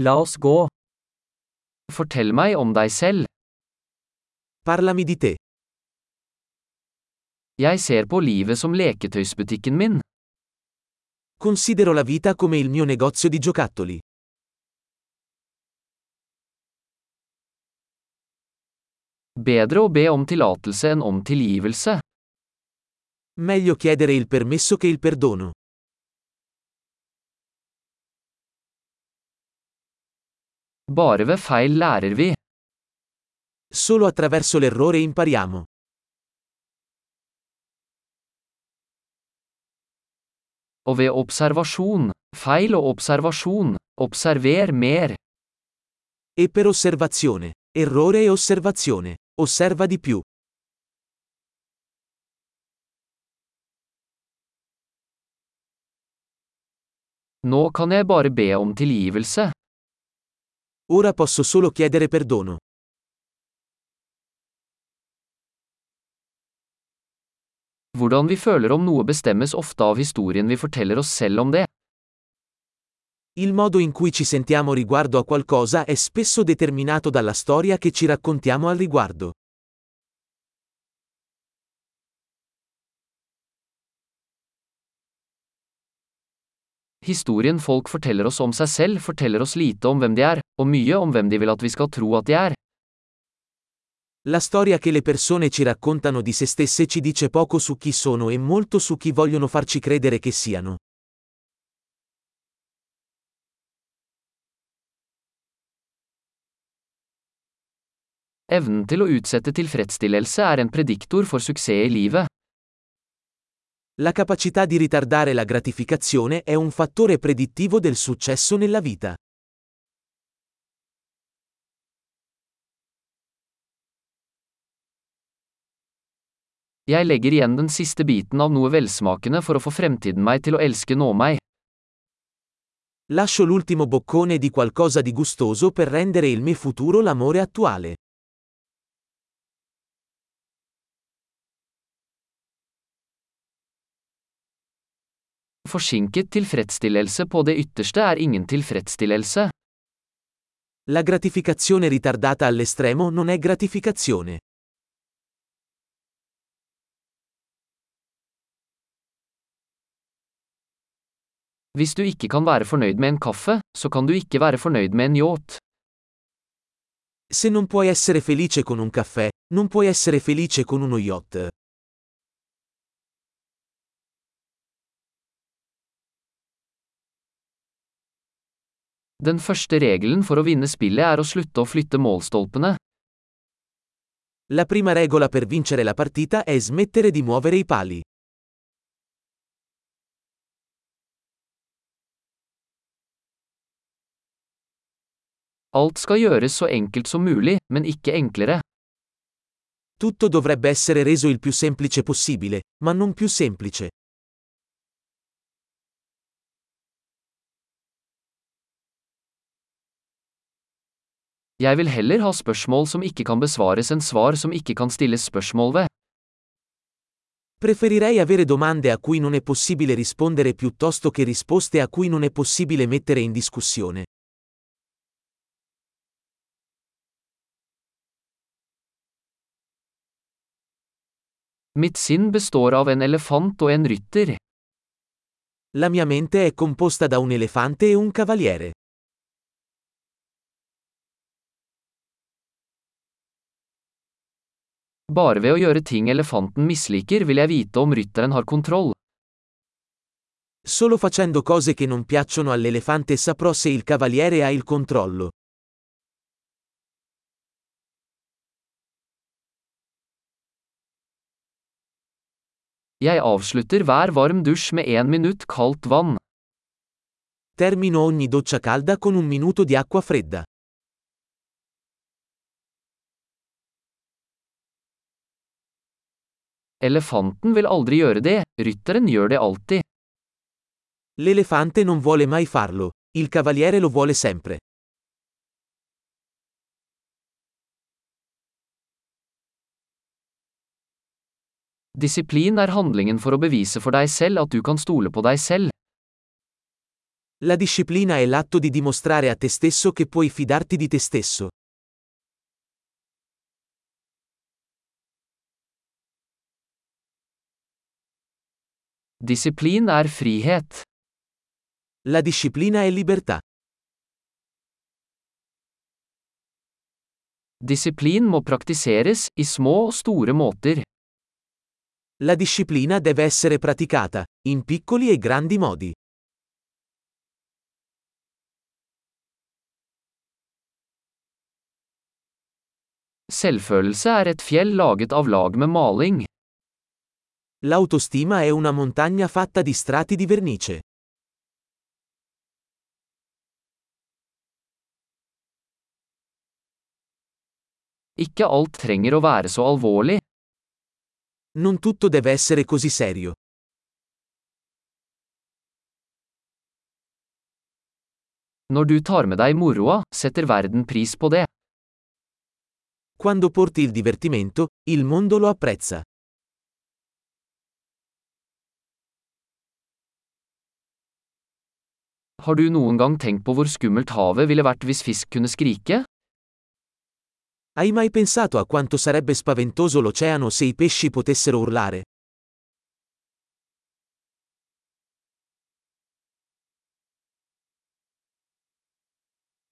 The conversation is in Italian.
La oss gå. Fortell meg om deg selv. Parlami di te. Jeg ser på livet som leketøysbutikken min. Considero la vita come il mio negozio di giocattoli. Bedre å be om tillatelse enn om tilgivelse. Meglio chiedere il permesso che il perdono. Bare ved feil lærer vi. Solo attraverso l'errore impariamo. Og ved observasjon. Feil og observasjon. Observer mer. E per osservazione. Errore e osservazione. Osserva di più. Nå kan jeg bare be om tilgivelse. Ora posso solo chiedere perdono. Hvordan vi føler om noe bestemmes ofte av historien vi forteller oss selv om det. Il modo in cui ci sentiamo riguardo a qualcosa è spesso determinato dalla storia che ci raccontiamo al riguardo. Historien folk forteller oss om seg selv forteller oss lite om hvem de er, og mye om hvem de vil at vi skal tro at de er. La storia che le persone ci raccontano di se stesse ci dice poco su chi sono e molto su chi vogliono farci credere che siano. Evnen til å utsette tilfredsstillelse er en prediktor for suksess i livet. La capacità di ritardare la gratificazione è un fattore predittivo del successo nella vita. Jeg legger igjen den siste biten av noe velsmakende for å få fremtiden meg til å elske nå meg. Lascio l'ultimo boccone di qualcosa di gustoso per rendere il me futuro l'amore attuale. Forsinket tilfredsstillelse på det ytterste er ingen tilfredsstillelse. La gratificazione ritardata all'estremo non è gratificazione. Hvis du ikke kan være fornøyd med en kaffe, så kan du ikke være fornøyd med en yacht. Se non puoi essere felice con un caffè, non puoi essere felice con uno yacht. Den første regelen for å vinne spillet er å slutte å flytte målstolpene. La prima regola per vincere la partita è smettere di muovere i pali. Alt skal gjøres så enkelt som mulig, men ikke enklere. Tutto dovrebbe essere reso il più semplice possibile, ma non più semplice. Jeg vil heller ha spørsmål som ikke kan besvares enn svar som ikke kan stilles spørsmål ved. Preferirei avere domande a cui non è possibile rispondere piuttosto che risposte a cui non è possibile mettere in discussione. Mitt sinn består av en elefant og en rytter. La mia mente è composta da un elefante e un cavaliere. Bare ved å gjøre ting elefanten misliker vil jeg vite om rytteren har kontroll. Solo facendo cose che non piacciono all'elefante saprò se il cavaliere ha il controllo. Jeg avslutter hver varm dusj med én minutt kaldt vann. Termino ogni doccia calda con un minuto di acqua fredda. Elefanten vil aldri gjøre det, rytteren gjør det alltid. L'elefante non vuole mai farlo, il cavaliere lo vuole sempre. Disiplin er handlingen for å bevise for deg selv at du kan stole på deg selv. La disciplina è l'atto di dimostrare a te stesso che puoi fidarti di te stesso. Disiplin er frihet. La disciplina è libertà. Disiplin må praktiseres i små og store måter. La disciplina deve essere praticata, in piccoli e grandi modi. Selvfølelse er et fjell laget av lag med maling. L'autostima è una montagna fatta di strati di vernice. Ikke alt trenger å være så alvorlig. Non tutto deve essere così serio. Når du tar med deg moroa, setter verden pris på det. Quando porti il divertimento, il mondo lo apprezza. Har du noen gang tenkt på hvor skummelt havet ville vært hvis fisk kunne skrike? Hai mai pensato a quanto sarebbe spaventoso l'oceano se i pesci potessero urlare?